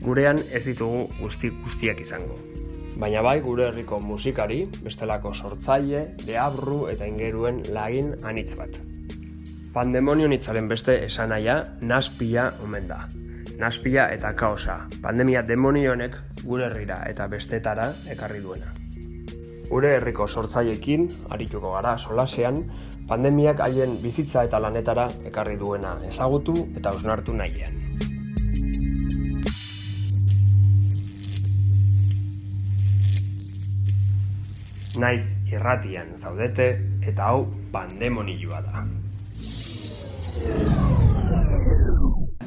Gurean ez ditugu guzti guztiak izango baina bai gure herriko musikari, bestelako sortzaile, deabru eta ingeruen lagin anitz bat. Pandemonio nitzaren beste esanaia, naspia omen da. Naspia eta kaosa, pandemia demonionek gure herrira eta bestetara ekarri duena. Gure herriko sortzailekin, arituko gara solasean, pandemiak haien bizitza eta lanetara ekarri duena ezagutu eta ausnartu nahian. Naiz irratian zaudete eta hau pandemonioa da.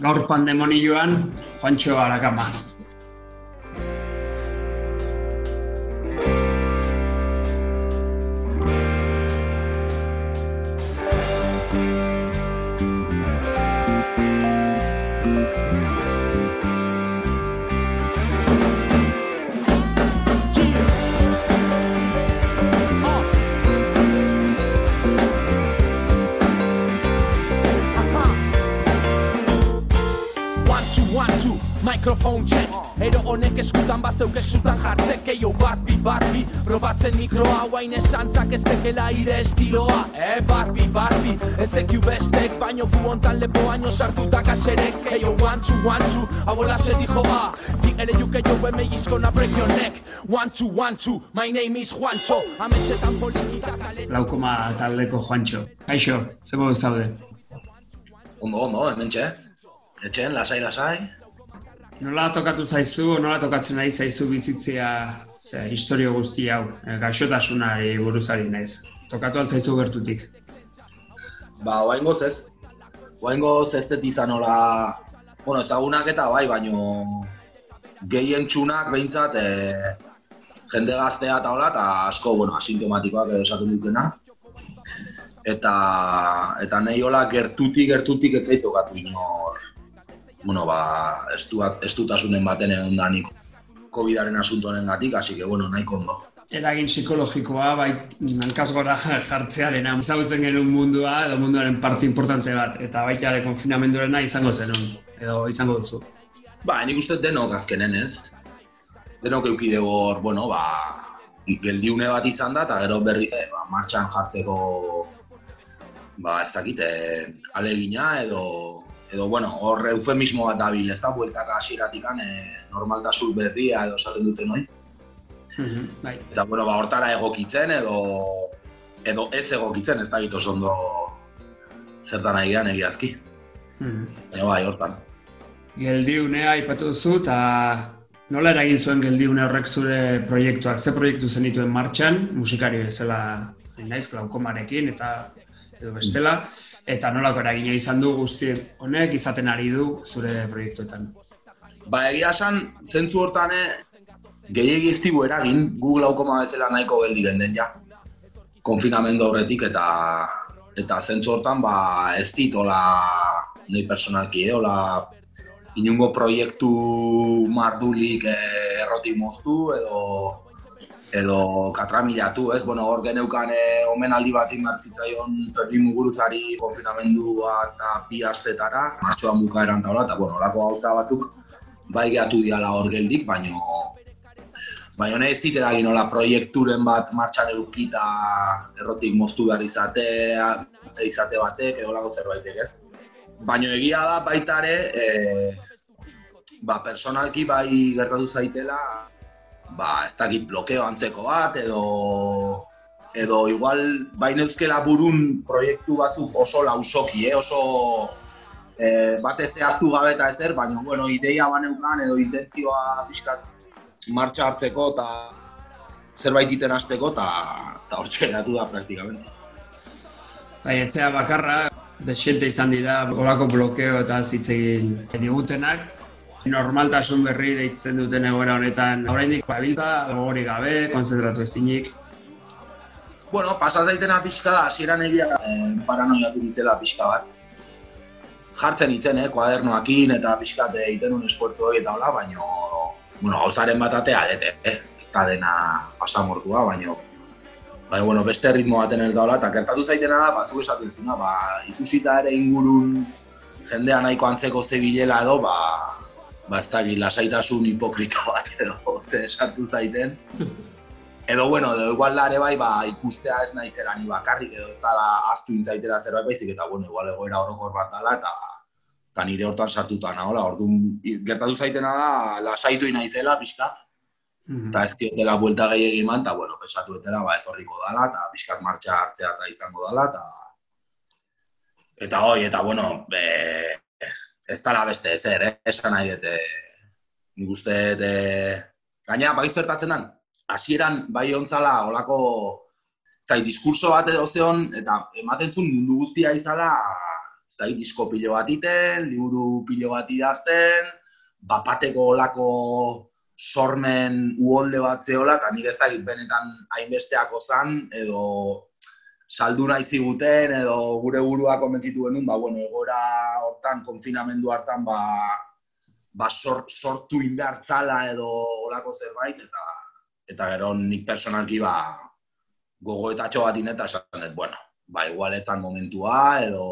Gaur pandemonioan, Juancho Arakama. Probatzen mikroa Guain esantzak ez tekela ire estiloa E barbi barbi Etzekiu bestek Baino gu ontan lepo aino sartuta katxerek Eio one two one two Abola se dijo a Di ere juke jo eme gizkona break your neck One two one two My name is Juancho Ametxetan politikak kale Laukoma taldeko Juancho. Kaixo, zebo zaude. Ondo, ondo, hemen txe. Etxen, lasai, lasai. Nola tokatu zaizu, nola tokatzen nahi zaizu bizitzea ze, historio guzti hau, e, gaixotasunari buruzari naiz. Tokatu altzaizu gertutik. Ba, oaingoz ez. Oaingoz ez dut izan nola... Bueno, ezagunak eta bai, baino... Gehien txunak behintzat, e, jende gaztea eta hola, eta asko, bueno, asintomatikoak edo esaten dutena. Eta, eta nahi hola gertutik, gertutik ez zaitokatu inor, bueno, ba, estuak, estutasunen baten egon da nik COVID-aren asuntoaren gatik, hasi que, bueno, nahiko ondo. Eragin psikologikoa, bai, hankaz gora jartzearena, ezagutzen genuen mundua, edo munduaren parte importante bat, eta baita ere konfinamendurena izango zenun, edo izango duzu. Ba, nik uste denok azkenen ez. Denok euki hor, bueno, ba, geldiune bat izan da, eta gero berriz, eh, ba, martxan jartzeko, ba, ez dakit, eh, alegina edo, edo, bueno, hor eufemismo bat dabil, ez da, bueltaka hasieratik e, normaltasun berria edo esaten duten hori. bai. Eta, bueno, ba, hortara egokitzen edo edo ez egokitzen, ez da gitu ondo zertan nahi gehan egiazki. Baina bai, hortan. Geldiunea ipatu duzu, eta nola eragin zuen geldiune horrek zure proiektuak? Ze proiektu zen dituen martxan, musikari bezala naiz, glaukomarekin eta edo bestela, eta nolako eragina izan du guzti honek izaten ari du zure proiektuetan. Ba, egia esan, zentzu hortan eh, gehiagi ez eragin, Google haukoma bezala nahiko geldi genden ja. Konfinamendu horretik eta eta zentzu hortan ba, ez dit hola nahi personalki, eh, hola inungo proiektu mardulik eh, errotik moztu edo edo katramilatu, ez? Bueno, hor geneukan e, omenaldi bat inmartzitzaion Ferri Muguruzari konfinamendua eta bi astetara, martxoan bukaeran taula, eta bueno, lako gauza batzuk bai gehatu diala hor geldik, baino baina ez dit eragin proiekturen bat martxan edukita errotik moztu behar izatea, izate batek edo lako zerbaitek, ez? Baina egia da baita ere, e, ba, personalki bai gertatu zaitela, ba, ez dakit blokeo antzeko bat, edo edo igual bain euskela burun proiektu batzuk oso lausoki, eh? oso e, bate zehaztu gabe eta ezer, baina bueno, ideia baneukan edo intentzioa pixkat martxa hartzeko eta zerbait iten hasteko eta hortxe geratu da praktikamente. Bai, etzea bakarra, desente izan dira, olako blokeo eta zitzegin digutenak, normaltasun berri deitzen duten egoera honetan, oraindik babiltza, gogorik gabe, konzentratu ezinik. Bueno, pasa zaitena pixka da, hasieran egia eh, paranoiatu ditzela pixka bat. Jartzen itzen, eh, kuadernoakin eta pixkat egiten un esfuerzo hori eta hola, baino, bueno, gauzaren bat atea, dete, eh, ez da dena pasamortua, baino, Bai, bueno, beste ritmo baten ez daula, eta gertatu zaitena da, bazu esaten zuna, ba, ikusita ere ingurun jendea nahiko antzeko zebilela edo, ba, ba da, lasaitasun hipokrita bat edo, ze esartu zaiten. Edo, bueno, edo igual da ere bai, ba, ikustea ez nahi zela ni bakarrik, edo ez da astu intzaitera zerbait baizik, eta, bueno, igual egoera horokor bat dala, eta, eta nire hortan sartuta nahola, orduan, gertatu zaitena da, lasaitu inaizela, pixka, -hmm. eta ez diotela buelta gehiagi eman, eta bueno, pesatu etela, ba, etorriko dala, eta pixkat martxa hartzea eta izango dala, eta eta hoi, eta bueno, be, ez dala beste ezer, eh? esan nahi dute, nik uste, de... gaina, bai zertatzen dan, hasieran bai ontzala, olako, zai, diskurso bat edo zeon, eta ematen zuen mundu guztia izala, zai, disko pilo bat iten, liburu pilo bat idazten, bapateko olako sormen uolde bat zeola, eta nik ez da benetan hainbesteako zan, edo saldu nahi ziguten, edo gure burua konbentzitu genuen, ba, bueno, egora hortan, konfinamendu hartan, ba, ba sor, sortu indartzala edo olako zerbait, eta eta gero nik personalki ba, gogoetatxo bat ineta esan, bueno, ba, igual momentua, edo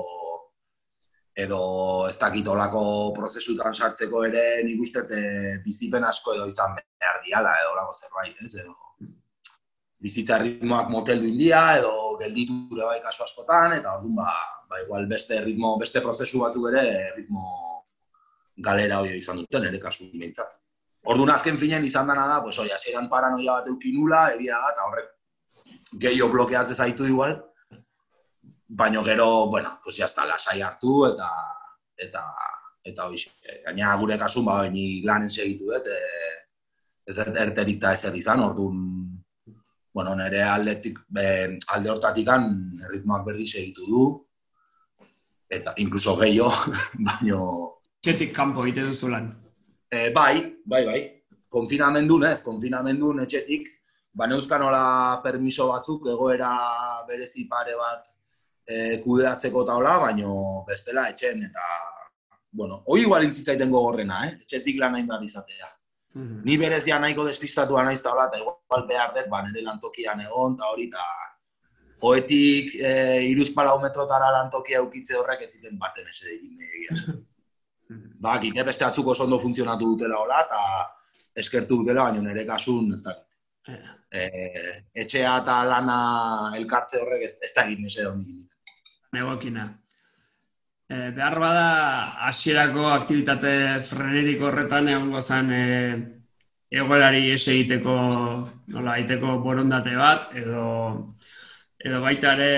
edo ez dakit olako prozesutan sartzeko ere nik uste e, bizipen asko edo izan behar diala edo olako zerbait, ez, edo bizitza ritmoak moteldu india edo gelditu bai kaso askotan, eta orduan ba, ba igual beste ritmo, beste prozesu batzuk ere ritmo galera hori izan duten, ere kasu behintzat. Orduan azken finen izan dena da, pues, oi, hasieran paranoia bat eukinula, egia da, eta horrek gehiago blokeatzen zaitu igual, baino gero, bueno, pues está, lasai hartu eta eta eta hoiz, gaina gure kasun ba ni lanen segitu dut, e, ez erterik da ezer izan, ordun bueno, nere aldetik be, alde hortatikan ritmoak berdi segitu du eta incluso gehiago, baino Txetik kanpo egite duzu lan. E, bai, bai, bai. Konfinamendu, ez, konfinamendu etxetik, ba neuzkanola permiso batzuk, egoera berezi pare bat e, kudeatzeko eta hola, baino bestela etxen eta bueno, hoi igual intzitzaiten gogorrena, eh? etxetik lan hain behar Mhm. Ni berezia nahiko despistatua naiz eta hola, eta igual behar dut, ba, nire lantokian egon, eta hori, eta hoetik e, iruz palau metrotara lantokia eukitze horrek ez ziten baten ese egin egia. ba, gite beste atzuk oso ondo funtzionatu dutela hola, eta eskertu dutela, baina nire kasun, ez da, e, etxea eta lana elkartze horrek ez, ez da egin ese negokina. E, behar bada, hasierako aktivitate frenetik horretan egon gozan e, egoerari ez egiteko, nola, egiteko borondate bat, edo, edo baita ere,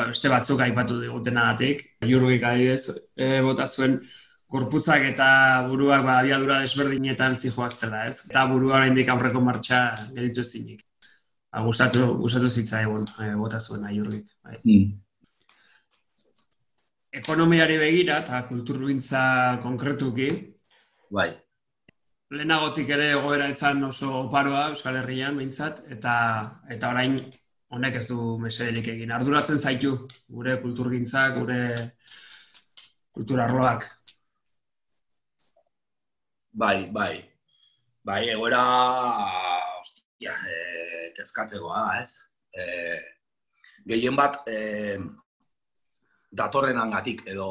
beste batzuk aipatu digutena datik, jurgik adibidez, e, bota zuen, korputzak eta buruak ba, abiadura desberdinetan zijoaztela, ez? Eta burua oraindik aurreko martxa geditu zinik. Ba, gustatu, gustatu zitza egun, e, bota zuen aiurrik. Bai. Mm ekonomiari begira eta kulturbintza konkretuki. Bai. Lehenagotik ere egoera izan oso oparoa Euskal Herrian behintzat, eta eta orain honek ez du mesedelik egin. Arduratzen zaitu gure kulturgintza, gure kulturarloak. Bai, bai. Bai, egoera ostia, eh, kezkatzegoa ez? Eh, gehien bat, eh, datorren angatik, edo,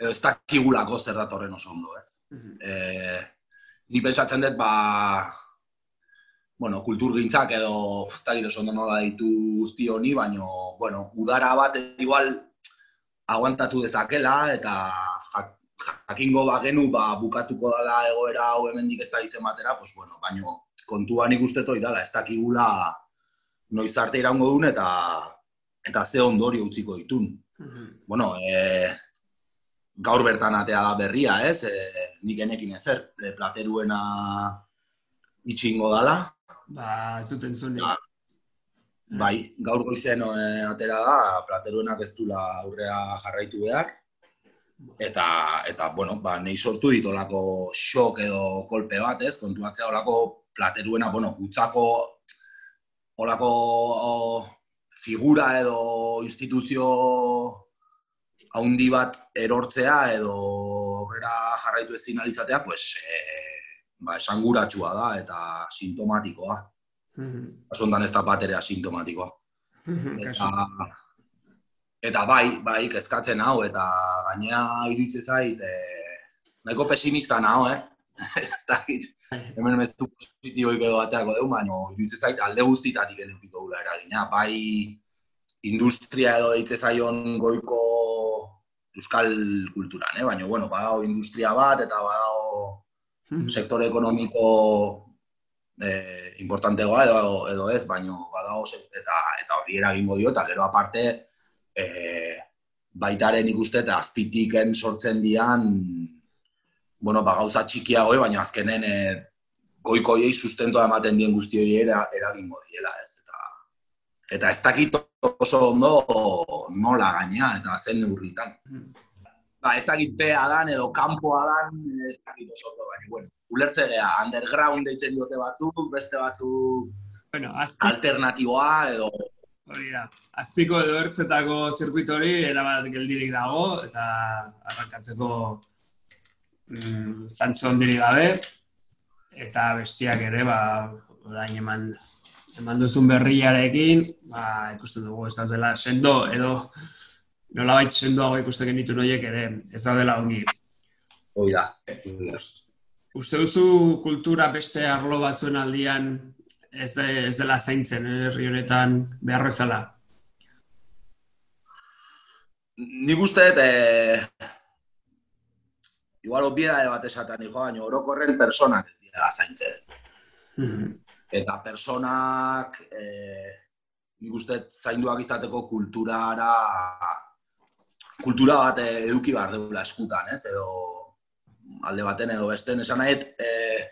edo ez dakigulako zer datorren oso ondo, ez? Mm ni pentsatzen dut, ba, bueno, kultur gintzak edo, ez dakit oso ondo nola ditu guzti honi, baino, bueno, udara bat igual aguantatu dezakela, eta jakingo bagenu, ba, bukatuko dala egoera hau hemendik ez da izen batera, pues, bueno, baino, kontuan ikusteko idala, ez dakigula noiz arte iraungo duen, eta eta ze ondorio utziko ditun. Mhm. Bueno, e, gaur bertan atea da berria, ez? E, nik enekin ezer, e, plateruena itxingo dala. Ba, ez duten zuen. Ba, bai, gaur goizen e, atera da, plateruenak ez dula aurrea jarraitu behar. Eta, eta bueno, ba, nahi sortu dit olako xok edo kolpe bat, ez? Kontuatzea olako plateruena, bueno, utzako olako o, figura edo instituzio haundi bat erortzea edo aurrera jarraitu ezin alizatea, pues, e, ba, esanguratsua da eta sintomatikoa. Asuntan ez da bat ere asintomatikoa. Eta, eta bai, bai, kezkatzen hau, eta gainea iritsi zait, e, nahiko pesimista naho, eh? ez da hemen mezu positiboik edo bateako dugu, baina iritsi zait alde guztitatik edukiko gula eragina. Bai, industria edo deitze zaion goiko euskal kulturan, eh? baina, bueno, badago industria bat, eta badago sektore ekonomiko eh, importantegoa edo, edo ez, baina badago eta, eta hori eragingo dio, eta gero aparte, eh, baitaren ikuste eta azpitiken sortzen dian, bueno, ba, gauza txikia goi, baina azkenen eh, goikoiei sustentoa ematen dien guztioi era, eragingo diela, ez. Eta ez dakit oso ondo nola gaina, eta zen neurritan. Ba, ez dakit pea dan edo kanpoa dan, ez dakit oso ondo, baina, bueno, ulertze geha, underground deitzen diote batzuk, beste batzuk Bueno, azpi, alternatiboa edo... hori da. Azpiko edo ertzetako zirkuitori erabat geldirik dago, eta arrankatzeko mm, zantzu ondirik gabe, eta bestiak ere, ba, orain eman, eman duzun berriarekin, ba, ikusten dugu ez dela sendo, edo nolabait sendoago ikusten genitu noiek ere, ez dela ongi. Hoi da. da. Uste duzu kultura beste arlo batzuen aldian ez, de, ez dela zaintzen herri honetan behar bezala? Nik uste eh, igual obbieda bat esaten niko, baina orokorren personak ez dira zaintzen. Eta personak, eh, nik uste dut zainduak izateko kulturara, kultura bat eh, eduki behar dugula eskutan, ez? Edo alde baten edo besten, esan nahi, eh,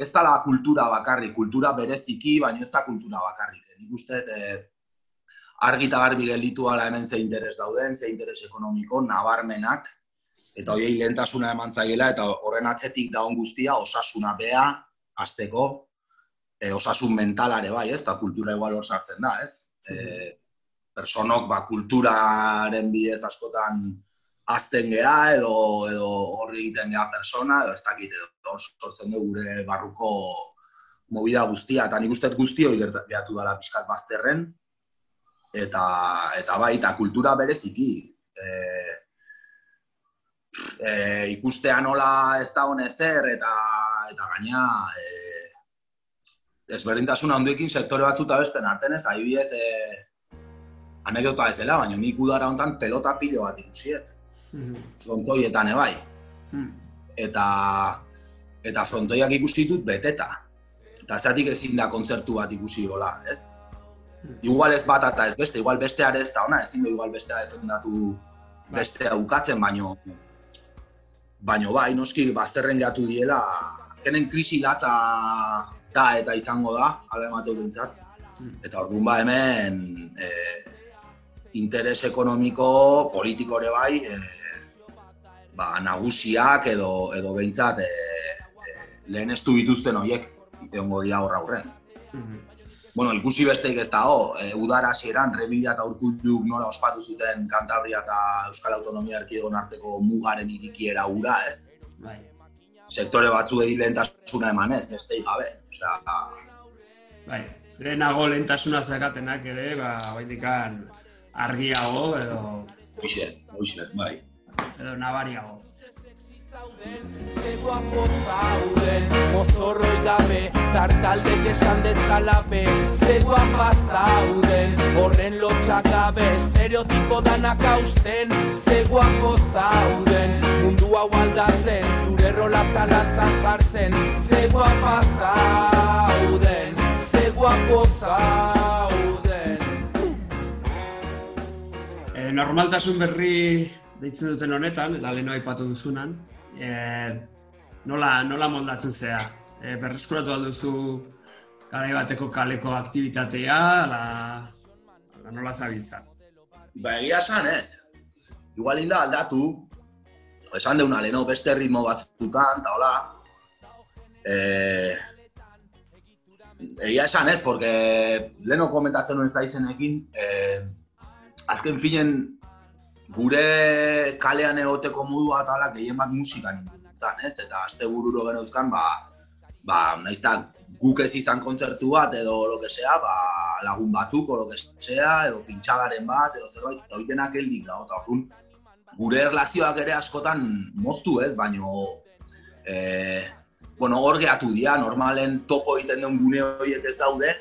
ez dala kultura bakarrik, kultura bereziki, baina ez da kultura bakarrik. Nik uste dut, eh, argi eta garbi gelditu ala hemen ze interes dauden, ze interes ekonomiko, nabarmenak, eta horiei lehentasuna eman zaiela, eta horren atzetik daun guztia, osasuna bea, azteko, e, osasun mentalare bai, ez, eta kultura igual hor sartzen da, ez? E, personok, ba, kulturaren bidez askotan azten geha, edo, edo horri egiten geha persona, edo ez dakit, edo sortzen du gure barruko movida guztia, eta nik uste guzti hori gertatu dela pixkat bazterren, eta, eta bai, eta kultura bereziki. E, e, ikustea nola ez da hone zer, eta, eta gaina e, ezberdintasuna handuekin sektore batzuta besten arten ez, adibidez, e, anekdota ez baina nik udara hontan pelota pilo bat ikusiet. Frontoietan ebai. Eta, eta frontoiak ikusi dut beteta. Eta zatik ezin da kontzertu bat ikusi gola, ez? Igual ez bat eta ez beste, igual beste ez da ona, ezin du igual bestea defendatu beste aukatzen, baino baino bai, noski bazterren gatu diela, azkenen krisi latza da eta izango da, ala emateu bintzat. Eta orduan ba hemen e, interes ekonomiko, politiko ere bai, e, ba, nagusiak edo, edo behintzat e, e, lehen estu bituzten horiek iteongo dia horra aurren. Bueno, ikusi besteik ez dago, e, udara hasieran Rebila eta Urkullu nola ospatu zuten Kantabria eta Euskal Autonomia Erkidegon arteko mugaren irikiera ura, ez? Bai. Sektore batzu egin lehentasuna eman ez, besteik gabe. Osea, Bai. Lehenago lehentasuna zakatenak ere, ba, baitikan argiago edo, hoxe, hoxe, bai. edo nabariago. Ze guapo zauden, mozorroi gabe, tartaldek esan dezala be Ze guapa zauden, horren lotxak gabe, estereotipo danak hausten Ze guapo zauden, mundu hau aldatzen, zure rola zalantzan jartzen Ze guapa zauden, ze guapo zauden. E, normaltasun berri deitzen duten honetan, eta leheno aipatu duzunan, e, nola, nola moldatzen zea? E, berreskuratu alduzu garai bateko kaleko aktibitatea, ala, ala nola zabiltza? Ba, egia esan ez. Igual inda aldatu, esan deuna leheno beste ritmo batzutan, eta hola. E, egia esan ez, porque leheno komentatzen da izenekin, e, azken finen gure kalean egoteko modua eta hola gehien bat musikan nintzen, ez? Eta azte bururo geneuzkan, ba, ba, nahiz guk ez izan kontzertu bat edo lo que sea, ba, lagun batzuk o lo que sea, edo pintxagaren bat, edo zerbait, eta denak heldik da, eta orduan, gure erlazioak ere askotan moztu ez, baino e, bueno, hor gehatu dira, normalen topo egiten duen gune horiek ez daude,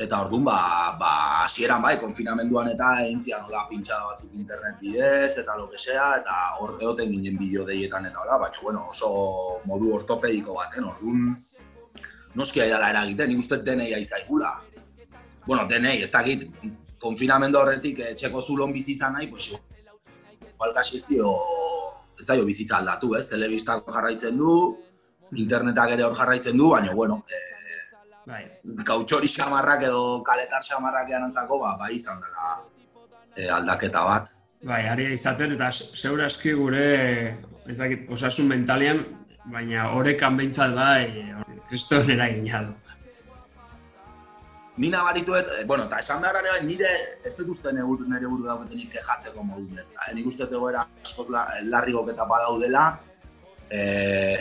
eta orduan, ba, ba, asieran bai, konfinamenduan eta egintzian nola pintxada batzuk internet bidez, eta lo que sea, eta hor egoten ginen bideo deietan eta hola, baina, bueno, oso modu ortopediko baten, orduan, noski aidala eragiten, nik uste denei aizaigula. Bueno, denei, ez dakit, konfinamendu horretik eh, txeko zulon bizizan nahi, pues, igual kasi ez dio, ez zaio bizitza aldatu, ez? Telebistak jarraitzen du, internetak ere hor jarraitzen du, baina, bueno, eh, bai. gautxori xamarrak edo kaletar xamarrak antzako, ba, bai izan dela eh, aldaketa bat. Bai, ari izaten, eta seura eski gure, ez dakit, osasun mentalian, baina horrekan behintzat bai, kriston eragina du. Ni nabarituet, eh, bueno, eta esan behar ere, nire ez dut uste nire buru dauketenik kejatzeko modu ez da. Nik uste egoera askoz larri goketa badaudela, eh,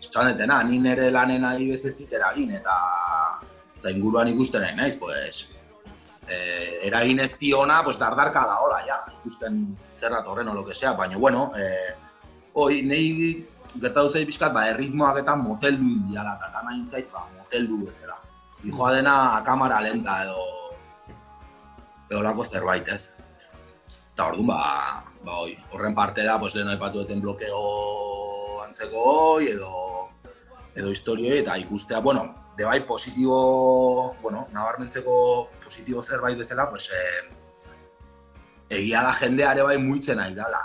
esan detena, ni nire lanen adibez ez dit eragin, eta, eta inguruan ikusten nahi naiz, pues, eh, eragin ez diona, pues, dardarka da hola, ja, ikusten zerrat horren o lo que sea, baina, bueno, eh, oi, nahi gertatu zait pixkat, ba, erritmoak eta moteldu indiala, eta gana intzait, ba, moteldu bezala dijoa dena kamara lenta edo edo lako zerbait, ez? Eta orduan, ba, ba oi, horren parte da, pues, lehen aipatu duten blokeo antzeko hoi, edo, edo historioi, eta ikustea, bueno, de bai positibo, bueno, nabarmentzeko positibo zerbait bezala, pues, eh, egia da jendea ere bai muitzen nahi dala.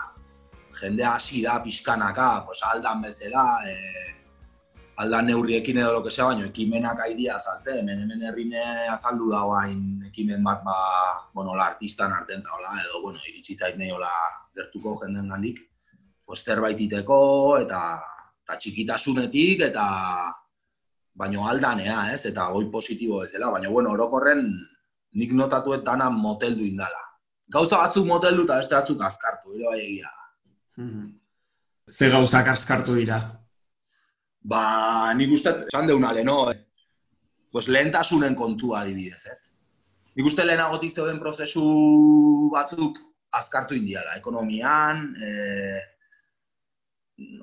Jendea hasi da pixkanaka, pues, aldan bezala, eh, aldan neurriekin edo lo que sea, baino ekimenak aidia azaltze, hemen hemen herrine azaldu da hain ekimen bat ba, bueno, la artistan arten ta hola edo bueno, iritsi zait nei hola gertuko jendengandik, pues zerbait iteko eta ta txikitasunetik eta baino aldanea, ez? Eta goi positibo bezala, baina bueno, orokorren nik notatu et dana moteldu indala. Gauza batzuk moteldu eta beste batzuk azkartu, ere bai egia. Mhm. Ze gauzak azkartu dira? Ba, nik uste, esan deuna leheno, eh? pues lehentasunen kontua adibidez, ez? Nik uste lehenagotik zeuden prozesu batzuk azkartu indiala, ekonomian, eh,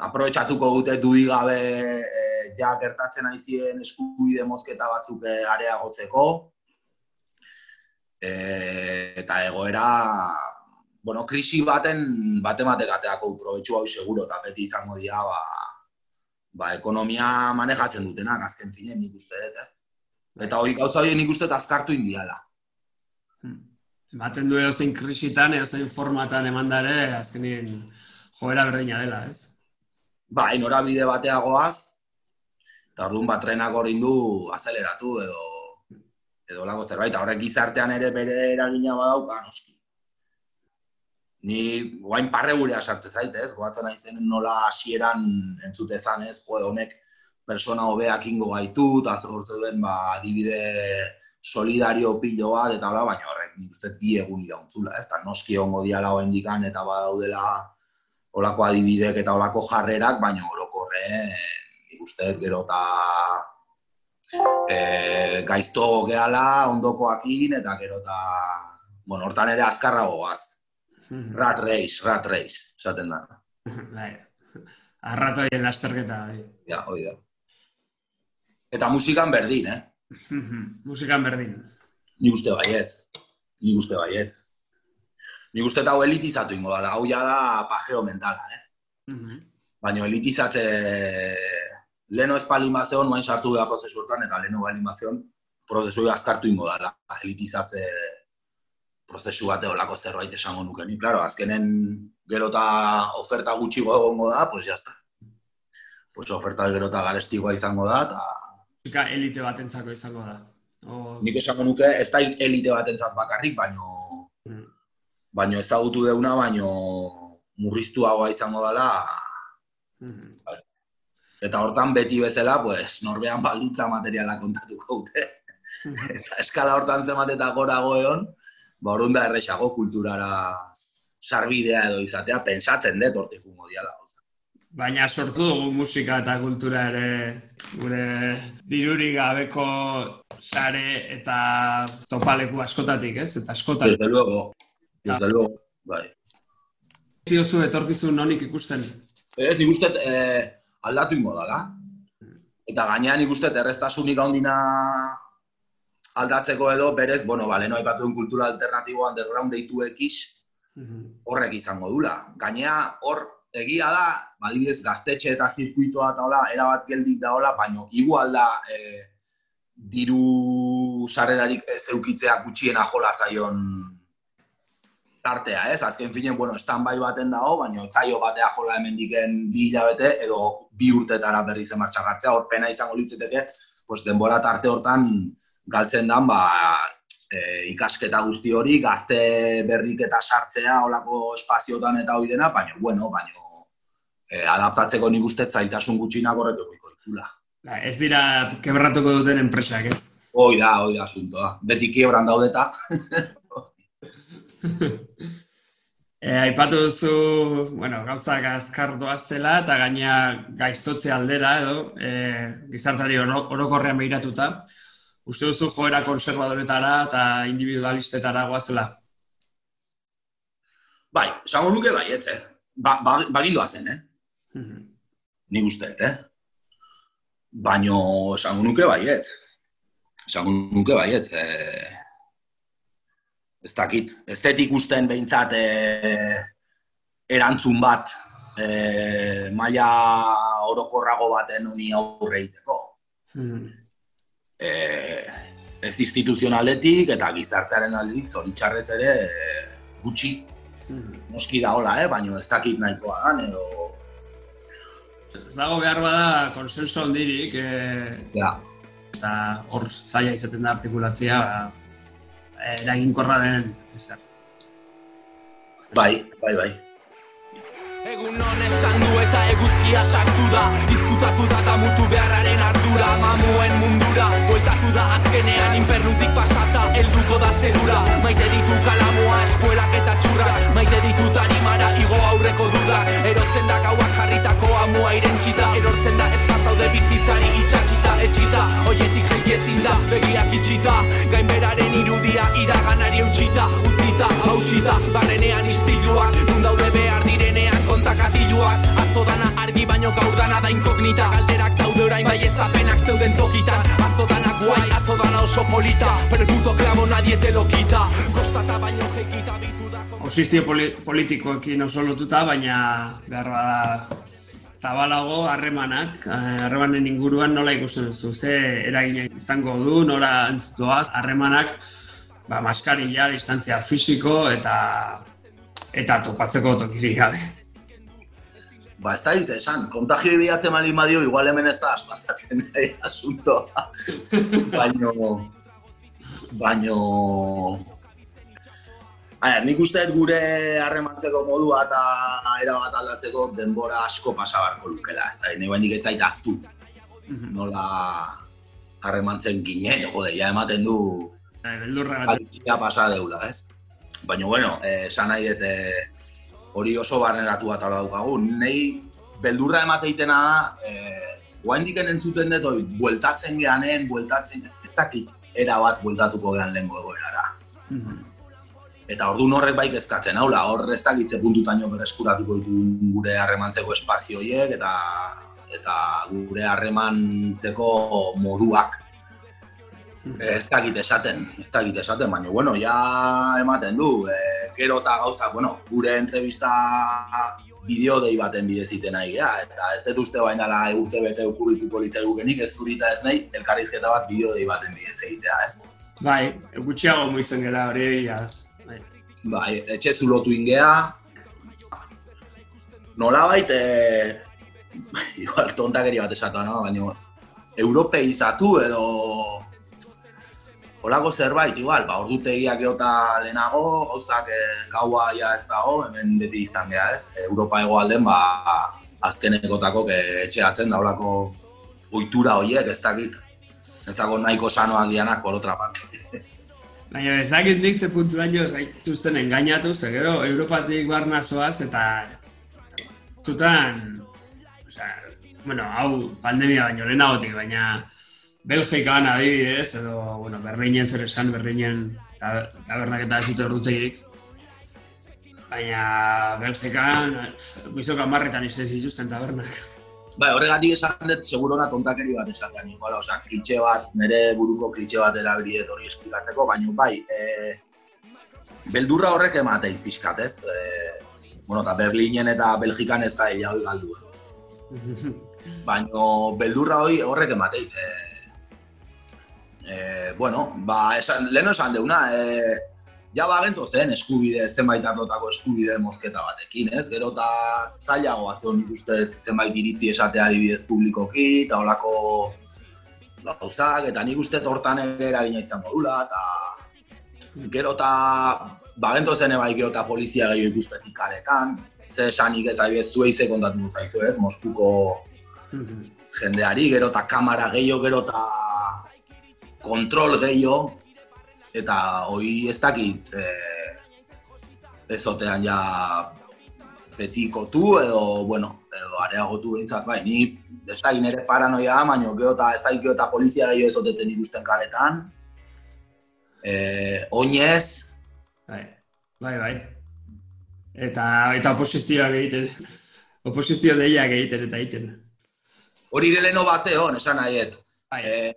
aprobetsatuko dute dudi gabe eh, ja gertatzen aizien eskubide mozketa batzuk eh, areagotzeko, eh, eta egoera, bueno, krisi baten, bate ateako probetxu hau seguro, eta beti izango dira, ba, ba, ekonomia manejatzen dutenak azken finen nik uste dut, eh? Eta hori gauza hori nik uste azkartu indiala. Hmm. Du edo zein krisitan, edo zein formatan eman dare, azkenien joera berdina dela, ez? Ba, norabide bateagoaz, eta orduan bat trenak du azeleratu edo edo lago zerbait, horrek gizartean ere bere eragina badauka, noski ni guain parre gurea sartze zait, ez? Goatzen naizen nola hasieran entzute zan, ez? Jo, honek persona hobeak ingo gaitu, eta hor zeuden, ba, adibide solidario pilo bat, eta bla, baina horrek, nik uste bi egun irauntzula, ez? Ta noski ongo diala hoa indikan, eta badaudela olako adibidek eta olako jarrerak, baina orokorre, nik uste gero eta e, gaizto gehala, ondokoakin, eta gero eta, bueno, hortan ere azkarra goaz, Rat race, rat race, esaten da. Bai. Arratoien lasterketa. Bai. Ja, hoi da. Eta musikan berdin, eh? musikan berdin. Ni uste baiet. Ni uste baiet. Ni uste hau elitizatu ingo da. Hau ja da pajeo mentala, eh? Baina elitizatze... Leno ez palimazion, main sartu da prozesu hortan, eta leno palimazion, prozesu azkartu ingo da. Elitizatze prozesu bate olako zerbait esango nuke ni. Claro, azkenen gero eta oferta gutxi egongo da, pues ya está. Pues oferta gero eta garestikoa izango da, eta... Musika elite batentzako izango da. O... Nik esango nuke, ez da elite batentzat bakarrik, baino... Mm. Baino ezagutu deuna, baino murriztuagoa izango dela, Mhm. eta hortan beti bezala, pues, norbean balditza materiala kontatuko dute. eta eskala hortan zemat eta gorago egon, ba, orduan da erresago kulturara sarbidea edo izatea, pensatzen dut hortik jungo diala. Baina sortu dugu musika eta kultura ere gure dirurik gabeko sare eta topaleku askotatik, ez? Eta askotatik. Desde luego, desde luego, bai. Diozu etorkizun nonik ikusten. Ez, nik uste eh, aldatu ingo dala. Eta gainean nik uste erreztasunik handina aldatzeko edo, berez, bueno, bale, no aipatu duen kultura alternatibo underground deitu ekiz, horrek izango dula. Gainea, hor, egia da, badibidez, gaztetxe eta zirkuitoa eta hola, erabat geldik da hola, baino, igual da, eh, diru sarrerarik ez eukitzea gutxiena jola zaion tartea, ez? Azken finen, bueno, standby baten dago, baina zaio batea jola hemendiken bi hilabete edo bi urtetara berriz emartxa gartzea, hor pena izango litzateke, pues denbora tarte hortan galtzen dan, ba, e, ikasketa guzti hori, gazte berrik eta sartzea olako espaziotan eta hori dena, baina, bueno, baina e, adaptatzeko nik uste zailtasun gutxinak horrek egoiko ditula. Ba, ez dira kebratuko duten enpresak, ez? Hoi da, hoi da asuntoa. Beti kiebran daudeta. E, aipatu duzu, bueno, gauzak azkar doaztela eta gaina gaiztotze aldera edo e, gizartari oro- orokorrean behiratuta. Uste duzu joera konservadoretara eta individualistetara goazela. bai, esango nuke bai, ez, eh? Ba, ba, bagindoa zen, eh? Nik uste, eh? Baino esango nuke baiet. Esango nuke baiet. Eh, ez dakit, ez dut ikusten behintzat eh, erantzun bat eh, maila orokorrago baten honi aurre egiteko. Eh, ez instituzionaletik eta gizartearen aldetik zoritxarrez ere eh, gutxi noski da hola, eh? baina ez dakit nahikoa dan, edo... Ez dago behar bada konsenso handirik, e, Ja, eta hor zaila izaten da artikulatzea, ba, eraginkorra den ezer. bai, bai, bai. Egun non esan du eta eguzkia sartu da. Izkutatu da eta mutu beharraren ardura. Mamuen mundura, bueltatu da azkenean. Infernutik pasata, helduko da zerura. Maite ditu kalamoa, espuelak eta txurra Maite ditu tarimara, igo aurreko durak Erotzen da gauak jarritako amua irentsita Erortzen da ez pasaude bizitzari itxatxita Etxita, hoietik jaiki ezin da, begiak itxita. Gainberaren irudia, iraganari eutxita Utzita, hausita, barrenean istiluak Nun daude behar direnean kontakatiluak Atzo dana argi baino gaur dana da inkognita. Galderak daude orain bai ez apenak zeuden tokitan Atzo dana guai, atzo dana oso polita. Pero el puto clavo nadie te lo quita. Kostata baino jekita bitu da Posizio poli politikoekin oso lotuta, baina behar bada zabalago harremanak, eh, harremanen inguruan nola ikusten duzu, ze eragina izango du, nora doaz harremanak, ba, maskarilla, distantzia fisiko eta eta topatzeko tokirik gabe. Ba, ez da diz esan, kontagio bilatzen malin badio, igual hemen ez da aspazatzen nahi asuntoa. baino, baino, Aya, nik uste dut gure harremantzeko modua eta erabat aldatzeko denbora asko pasa beharko lukela, ez da, nahi baindik ez zait aztu. Nola harremantzen ginen, jode, ja ematen du Bai, Beldurra pasa deula, ez? Baina, bueno, eh, esan nahi dut eh, hori oso barneratu bat daukagu. Nei beldurra emateitena da, eh, guaindiken entzuten dut, hori, bueltatzen geanen, bueltatzen, ez dakit, era bat bueltatuko gean lehenko egoerara. Eta orduan horrek bai kezkatzen, haula, hor ez dakit ze puntutaino berreskuratuko ditu gure harremantzeko espazio horiek eta eta gure harremantzeko moduak. Ez dakit esaten, ez dakit esaten, baina, bueno, ja ematen du, e, gero eta gauza, bueno, gure entrevista bideo dei baten bidez iten nahi gea, eta ez dut uste bain dela urte bete okurrituko litzai gukenik, ez zurita ez nahi, elkarrizketa bat bideo dei baten bidez egitea, ez? Bai, gutxiago muitzen gera hori, ja. Bai. Bai, etxe zulotu ingea, nolabait, e, igual tontakeri bat esatu, no? baina europeizatu edo Olako zerbait, igual, ba, ordutegiak geota lehenago, gauzak eh, gaua ja ez dago, hemen beti izan geha ez. Europa egoalden, ba, azkenekotako etxeatzen da olako ohitura horiek, ez dakit. Etzako nahiko sanoak dianak, por otra parte. Baina ez dakit nik ze punturaino zaituzten engainatu, ze gero Europatik barna zoaz eta zutan, osea, bueno, hau pandemia baino lehenagotik, baina Belgikan adibidez, edo, bueno, Berlinen zer esan, Berlinen tab- tabernak eta ez dute ordutegirik. Baina Belgikan, bizok amarretan izan zituzten tabernak. Bai, horregatik esan dut, seguro ona tontakeri bat esatean, igual, osea, klitxe bat, nire buruko klitxe bat erabili hori esplikatzeko, baina bai, e, beldurra horrek emateit pixkat, ez? E, bueno, eta Berlinen eta Belgikan ez da ella hori galdu. eh. Baina beldurra hori horrek emateit. E, e, bueno, ba, esan, lehen esan deuna, e, ja bagento zen eskubide, zenbait arlotako eskubide mozketa batekin, ez? Gero eta zailagoa zen nik uste zenbait iritzi esatea adibidez publikoki, eta holako gauzak, eta nik uste hortan ere eragina izango dula, eta gero eta bagento zen ebai gero eta polizia gehiago ikustetik kaletan, ze esanik ez adibidez zuei ze kontatu zaizu ez, Moskuko jendeari, gero eta kamara gehiago, gero eta kontrol gehiago, eta hori ez dakit e, ez otean ja betikotu edo, bueno, edo areagotu behintzat, bai, ni ez dakit nire paranoia baina gero eta ez dakit gero eta polizia gehiago ez oteten ikusten kaletan. E, oinez, Bai, bai, bai. Eta, eta oposizioak egiten. Oposizio deiak egiten eta egiten. hori ere leheno bazeon, esan nahiet. Bai, E,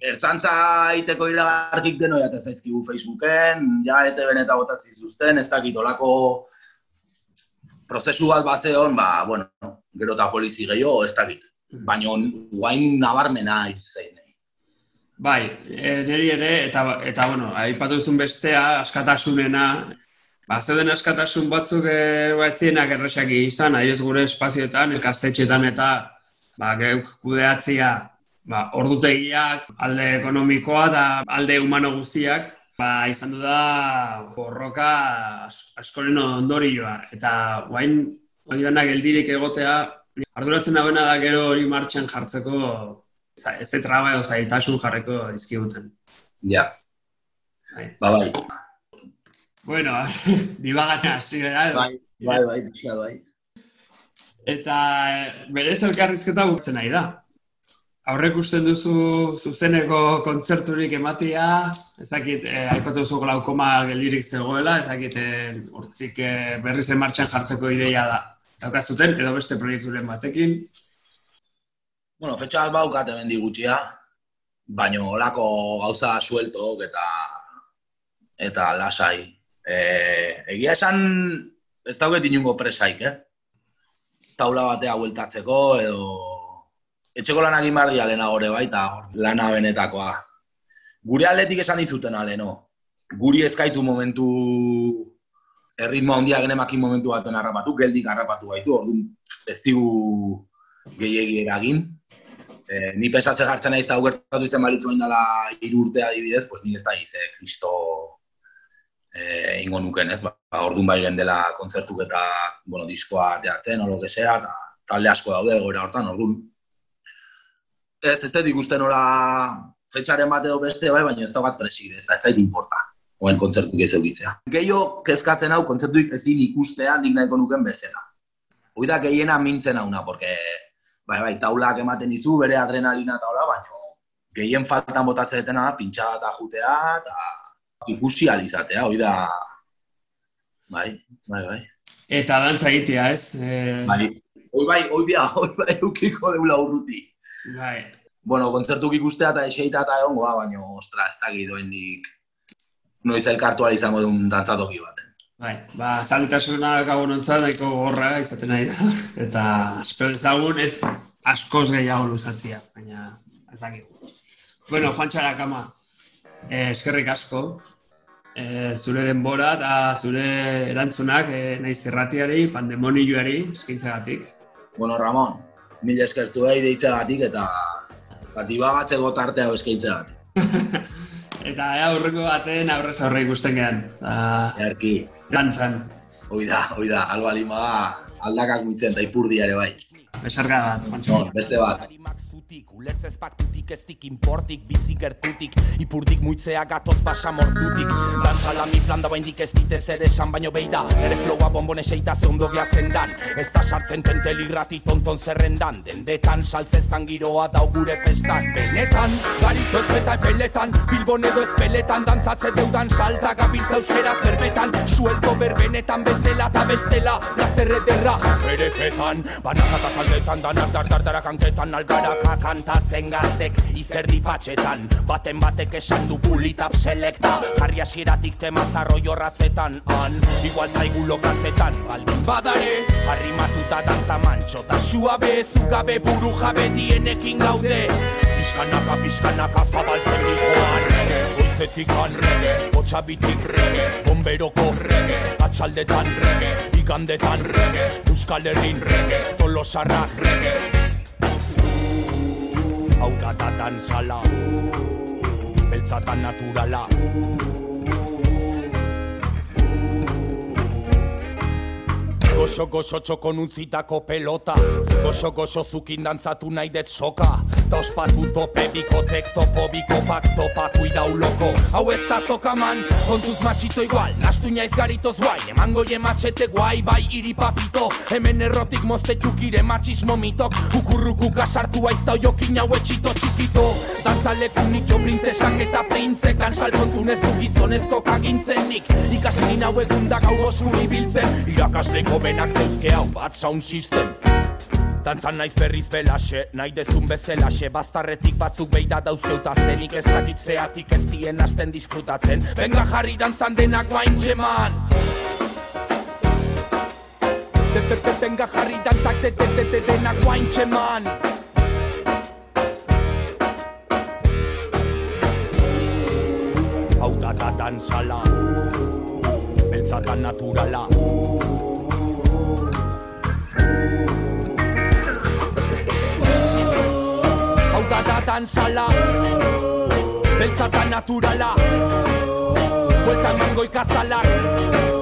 Ertzantza iteko iragarkik deno jaten zaizkigu Facebooken, ja ete beneta botatzi zuzten, ez dakit olako prozesu bat bazeon, ba, bueno, gero eta polizi gehiago, ez dakit. Baina guain nabarmena zein. bai e, niri ere, eta, eta bueno, aipatu duzun bestea, askatasunena, ba, zeuden askatasun batzuk e, batzienak erresak izan, adibidez gure espazioetan, gaztetxetan eta ba, geuk kudeatzia ba, ordutegiak, alde ekonomikoa eta alde humano guztiak, ba, izan du da borroka as- askoren ondorioa. Eta guain, hori dana geldirik egotea, arduratzen dagoena da gero hori martxan jartzeko ez traba edo zailtasun jarreko dizkiguten. Ja, Bai. ba bai, Bueno, dibagatzen hasi gara bai, bai, bai, pixka, bai. Eta eh, berez elkarrizketa bukatzen nahi da. Aurrek usten duzu zuzeneko kontzerturik ematia, ezakit, eh, aipatu duzu glaukoma geldirik zegoela, ezakit, eh, hortik eh, berriz martxan jartzeko ideia da. Daukazuten, edo beste proiekturen batekin. Bueno, fetxa bat baukat hemen gutxia, baino olako gauza sueltok eta eta lasai. E, egia esan ez dauket inungo presaik, eh? Taula batea bueltatzeko edo etxeko lanak egin behar dira lehenago ere bai, eta hor, lana benetakoa. Gure aldetik esan dizuten aleno. Guri ezkaitu momentu erritmo handia genemakin momentu baten harrapatu, geldik harrapatu gaitu, orduan ez digu gehiegi eragin. E, ni pensatze jartzen naiz eta hau gertatu izan balitzu dela hiru urte adibidez, pues ni ez da gize, kristo e, ingo nuken, ez? Ba, orduan bai dela kontzertuk eta, bueno, diskoa teatzen, olo que sea, eta talde asko daude egoera hortan, orduan. Ez, ez dut ikusten nola fetxaren bat edo beste, bai, baina ez da bat presik, ez da, ez zait importa, oen kontzertuk ez eukitzea. Gehiago kezkatzen hau kontzertuik ezin ikustea nik nahiko nuken bezala. Hoi da gehiena mintzen hauna, porque bai, bai, taulak ematen dizu, bere adrenalina eta hola, baina gehien faltan botatzen detena da, pintxa eta jutea, eta ikusi alizatea, hoi da... Bai, bai, bai. Eta dantza egitea, ez? E, Bai, hoi bai, hoi bia, hoi bai, eukiko deula urruti. Bai. Bueno, kontzertuk ikustea eta eseita eta egongoa, baina, ostra, ez dakit doendik noiz elkartu izango duen dantzatoki baten. Bai, ba, zaletasuna gabonontzat nahiko gorra izaten nahi da. Eta espero dezagun ez askoz gehiago luzatzia, baina ez dakit. Bueno, Juan Txarakama, eh, eskerrik asko. Eh, zure denbora eta zure erantzunak eh, naiz erratiari, pandemonioari, eskintzagatik. Bueno, Ramon, mila esker zuei deitzagatik eta ba, dibagatzeko tartea eskaintzegatik. Eta ea aurreko baten aurrez aurre ikusten gehan. Erki, Lantzan. hoi da, hoi da, alba lima aldakak muitzen eta ipurdia ere bai. Besarka bat, Juancho. No, beste bat. Zutik Ulertzez paktutik, eztik inportik, bizi gertutik. Ipurdik muitzea gatoz basa mortutik. Dan salami plan da baindik ez ditez ere esan baino beida Ere flowa bonbone seita ze ondo gehatzen dan. Ez da sartzen tentelirrati tonton zerrendan. Dendetan saltzeztan giroa dau gure festan. Benetan, garitoz eta epeletan Bilbon edo ezpeletan dantzatze deudan salta Gabiltza euskeraz berbetan. Suelto berbenetan bezela eta bestela Plazer ederra, ferepetan Banakata taldetan, danak dardardarak hanketan Algaraka kantatzen gaztek izerdi patxetan. Baten batek esan du bulitap selekta. Jarri hasieratik tematzarro jorratzetan Han, igual zaigu lokatzetan Baldin badare, harrimatuta dantza mantxo Ta suabe, zugabe, buru jabe dienekin gaude. Piskanaka, piskanaka zabaltzen dihoan goizetik rege, botxabitik rege Bomberoko rege, atxaldetan rege Igandetan rege, Euskal Herrin rege Tolosarra rege Hau da da dantzala Beltzatan naturala Goxo goxo txokon untzitako pelota. Goxo goxo zukin dantzatu nahi det soka. Ta ospatu tope bikotek topo bikopak topa kuidau loko. Hau ez da zokaman, kontuz matxito igual. Nastu naiz garitoz guai, emango je matxete guai Bai iri papito, hemen errotik mozte txukire matxismo mitok. Ukurruku kasartu aizta oiokin hau etxito txikito. Dantzaleku nik jo printzesak eta printzek Dan salkontun ez du gizonezko kagintzenik Ikasi nina hau egun da gau oskuri biltzen Irakasleko benak zeuzke hau bat sound system. Dantzan naiz berriz belaxe, nahi dezun bezelaxe Bastarretik batzuk beida dauzkeuta zenik ez dakit zeatik ez dien hasten disfrutatzen. Benga jarri dantzan denak guain txeman Benga jarri dantzak de de de de denak guain txeman Hau da da dantzala Beltzatan naturala Da dantzala Beltzatan naturala. Buelta emango ikazalak